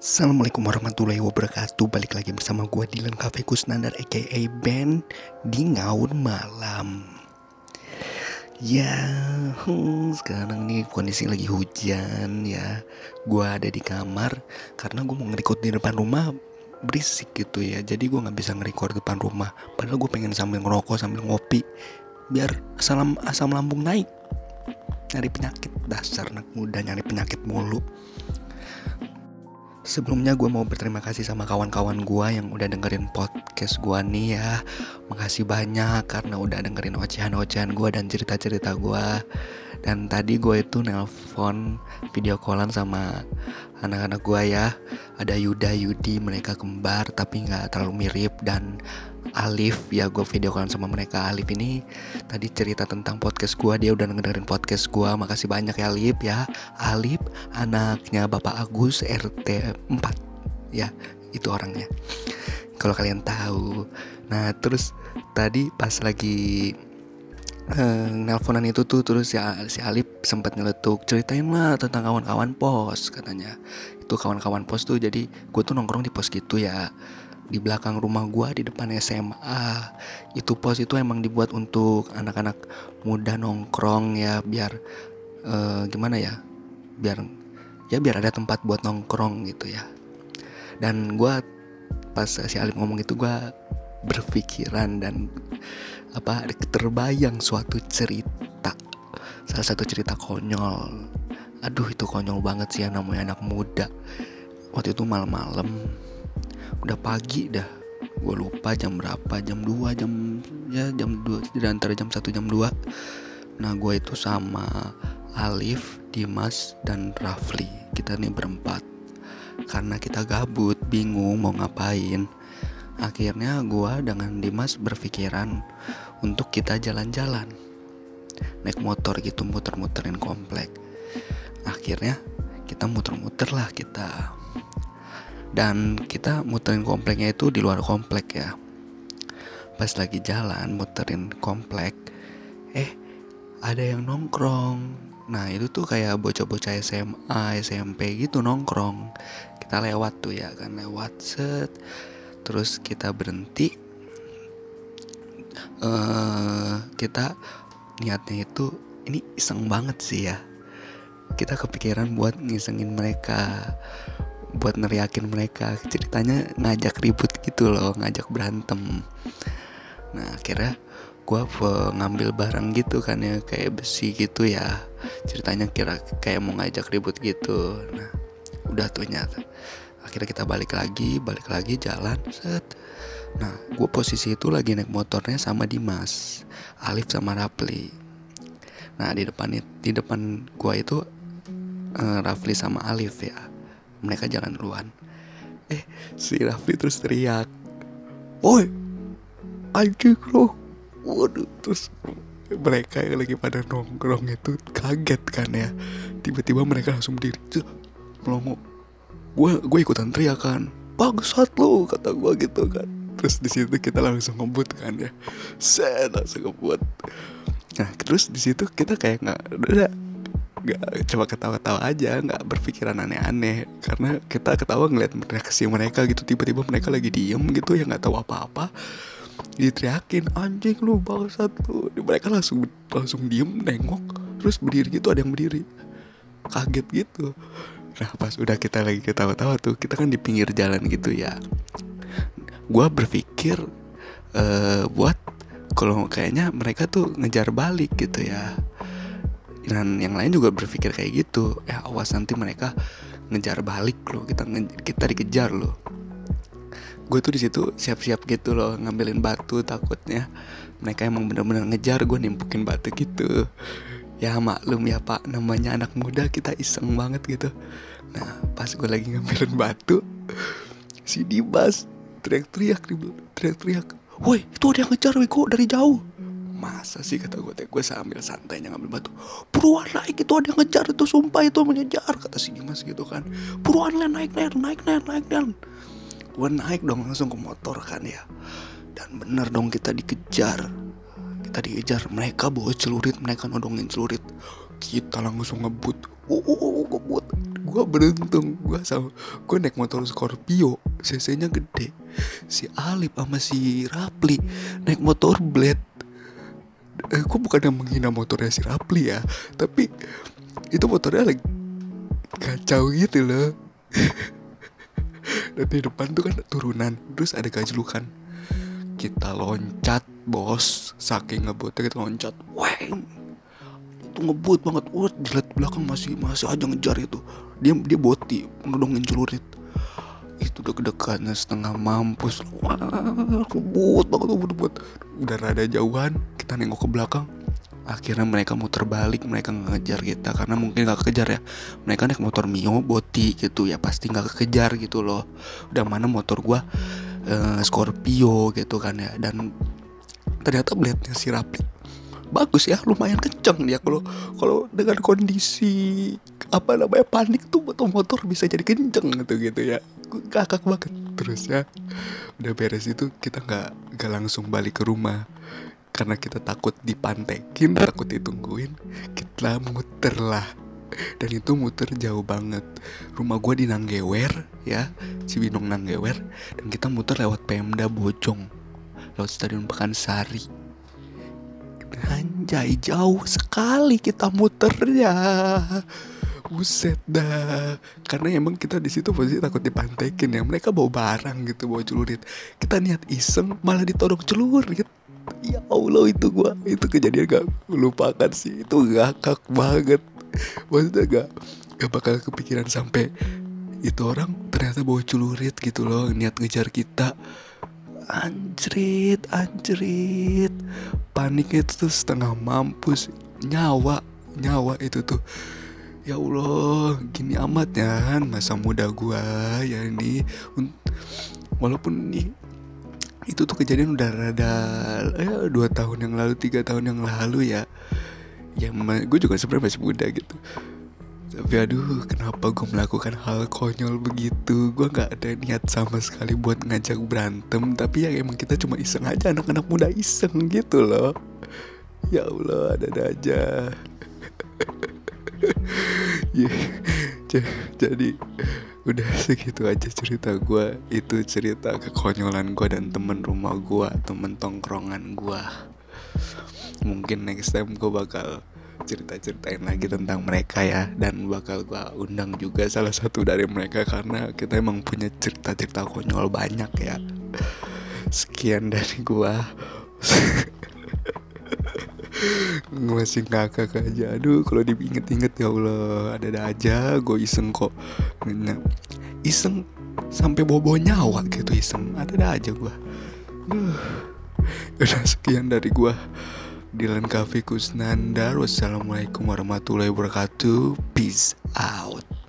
Assalamualaikum warahmatullahi wabarakatuh. Balik lagi bersama gue Dylan Cafe Kusnandar aka Ben Di Ngaun Malam. Ya hmm, Sekarang nih kondisi lagi hujan ya. Gue ada di kamar Karena gue mau ngerekod di depan rumah Berisik gitu ya. Jadi gue gak bisa ngerekord depan rumah. Padahal gue pengen sambil ngerokok sambil ngopi Biar asam, asam lambung naik. Nyari penyakit Dasar anak muda nyari penyakit mulu Sebelumnya gue mau berterima kasih sama kawan-kawan gue yang udah dengerin podcast gue nih ya. Makasih banyak karena udah dengerin ocehan-ocehan gue dan cerita-cerita gue Dan tadi gue itu nelpon video callan sama anak-anak gue ya. Ada Yuda, Yudi, mereka kembar tapi gak terlalu mirip. Dan Alif ya gue video callan sama mereka. Alif ini tadi cerita tentang podcast gue Dia udah dengerin podcast gue Makasih banyak ya Alif ya. Alif anaknya Bapak Agus RT 4 Ya itu orangnya. Kalau kalian tahu. Nah terus tadi pas lagi uh, nelponan itu tuh terus ya si Alif sempat nyeletuk ceritain lah tentang kawan-kawan pos katanya. Itu kawan-kawan pos tuh jadi gue tuh nongkrong di pos gitu ya. Di belakang rumah gua di depan SMA itu pos itu emang dibuat untuk anak-anak muda nongkrong ya biar uh, gimana ya biar ya biar ada tempat buat nongkrong gitu ya. Dan gua pas si Alif ngomong itu gua berpikiran dan apa terbayang suatu cerita. Salah satu cerita konyol. Aduh itu konyol banget sih ya namanya anak muda. Waktu itu malam-malam. Udah pagi dah. Gue lupa jam berapa jam 2 jam ya jam 2 di antara jam 1 jam 2 nah gue itu sama Alif Dimas dan Rafli. Kita nih berempat. Karena kita gabut bingung mau ngapain akhirnya gue dengan Dimas berpikiran untuk kita jalan-jalan. Naik motor gitu muter-muterin komplek. Akhirnya kita muter-muter lah kita. Dan kita muterin kompleknya itu di luar komplek ya. Pas lagi jalan muterin komplek eh ada yang nongkrong. Nah itu tuh kayak bocah-bocah SMA SMP gitu nongkrong. Kita lewat tuh ya kan lewat set terus kita berhenti uh, kita niatnya itu ini iseng banget sih ya. Kita kepikiran buat ngisengin mereka buat neriakin mereka. Ceritanya ngajak ribut gitu loh ngajak berantem. Nah akhirnya gue ngambil barang gitu kan ya kayak besi gitu ya. Ceritanya kira kayak mau ngajak ribut gitu. Nah udah tuh nyata akhirnya kita balik lagi balik lagi jalan set. Nah gue posisi itu lagi naik motornya sama Dimas Alif sama Rapli nah di depan di depan gue itu uh, Rafli sama Alif ya. Mereka jalan duluan. Eh si Rafli terus teriak woi anjing lo waduh terus mereka yang lagi pada nongkrong itu kaget kan ya. Tiba-tiba mereka langsung berdiri melongo gue gue ikutan teriak kan bangsat lo kata gue gitu kan. Terus di situ kita langsung ngebut kan ya. Saya langsung ngebut. Nah terus di situ kita kayak nggak udah nggak coba ketawa-ketawa aja nggak berpikiran aneh-aneh. Karena kita ketawa ngeliat reaksi mereka gitu tiba-tiba mereka lagi diem gitu ya nggak tahu apa-apa. Diteriakin anjing lu bangsat lu. Mereka langsung langsung diem nengok. Terus berdiri gitu ada yang berdiri. Kaget gitu nah pas udah kita lagi ketawa-tawa tuh kita kan di pinggir jalan gitu ya. Gue berpikir uh, buat kalau kayaknya mereka tuh ngejar balik gitu ya. Dan yang lain juga berpikir kayak gitu. Ya awas nanti mereka ngejar balik loh kita kita dikejar loh. Gue tuh di situ siap-siap gitu loh ngambilin batu takutnya mereka emang bener-bener ngejar gue nimpukin batu gitu ya maklum ya pak. Namanya anak muda kita iseng banget gitu. Nah pas gue lagi ngambilin batu si Dimas teriak-teriak teriak-teriak woi itu ada yang ngejar Wiko dari jauh? Masa sih kata gue gue sambil santainya ngambil batu. Buruan naik itu ada yang ngejar itu sumpah itu mengejar kata si Dimas gitu kan. Buruan len naik len naik len naik len. Gue naik dong langsung ke motor kan ya. Dan bener dong kita dikejar kita dikejar mereka bawa celurit mereka nodongin celurit. Kita langsung ngebut. Uh, uh, uh ngebut. Gue beruntung gue sama gue naik motor Scorpio cc nya gede. Si Alip sama si Rapli naik motor Blade. Eh, gue bukan yang menghina motornya si Rapli ya tapi itu motornya lagi kacau gitu loh. Dan di depan tuh kan turunan terus ada gajlukan kita loncat bos. Saking ngebutnya kita loncat. Weng. Itu ngebut banget. Wah dilihat belakang masih masih aja ngejar itu. Dia dia boti nodongin celurit. Itu udah kedekannya setengah mampus. Wah ngebut banget ngebut ngebut. Udah rada jauhan kita nengok ke belakang. Akhirnya mereka muter balik mereka ngejar kita. Karena mungkin gak kejar ya. Mereka naik motor mio boti gitu ya. Pasti nggak kejar gitu loh. Udah mana motor gua uh, Scorpio gitu kan ya. Dan ternyata blade-nya si Rapid bagus ya lumayan kenceng dia. Kalau kalau dengan kondisi apa namanya panik tuh motor-motor bisa jadi kenceng gitu gitu ya. Kakak banget. Terus ya udah beres itu kita nggak nggak langsung balik ke rumah. Karena kita takut dipantekin takut ditungguin kita muter lah dan itu muter jauh banget. Rumah gue di Nanggewer ya. Cibinong Nanggewer. Dan kita muter lewat Pemda Bojong. Lewat Stadion Pekansari. Anjay jauh sekali kita muternya. Buset dah. Karena emang kita di situ posisi takut dipantekin ya. Mereka bawa barang gitu Bawa celurit. Kita niat iseng Malah ditodong celurit. Ya Allah itu gua. Itu kejadian gak lupakan sih. Itu ngakak banget maksudnya gak gak bakal kepikiran sampai itu orang ternyata bawa celurit gitu loh niat ngejar kita. Anjrit anjrit. Paniknya itu tuh setengah mampus. Nyawa nyawa itu tuh. Ya Allah gini amat ya masa muda gua ya ini. Walaupun nih itu tuh kejadian udah rada ya dua tahun yang lalu tiga tahun yang lalu ya ya gue juga sebenarnya masih muda gitu. Tapi aduh kenapa gue melakukan hal konyol begitu? Gue nggak ada niat sama sekali buat ngajak berantem. Tapi ya emang kita cuma iseng aja anak-anak muda iseng gitu loh. Ya Allah ada-ada aja. Yeah. jadi udah segitu aja cerita gue itu cerita kekonyolan gue dan temen rumah gue temen tongkrongan gue mungkin next time gue bakal cerita-ceritain lagi tentang mereka ya. Dan bakal gue undang juga salah satu dari mereka karena kita emang punya cerita-cerita konyol banyak ya. Sekian dari gue masih ngakak aja. Aduh kalau diinget-inget ya Allah. Ada-ada aja gue iseng kok. Iseng sampai bobo nyawa gitu iseng. Ada-ada aja gue udah sekian dari gue Dilan Kafi Kusnandar. Wassalamualaikum warahmatullahi wabarakatuh. Peace out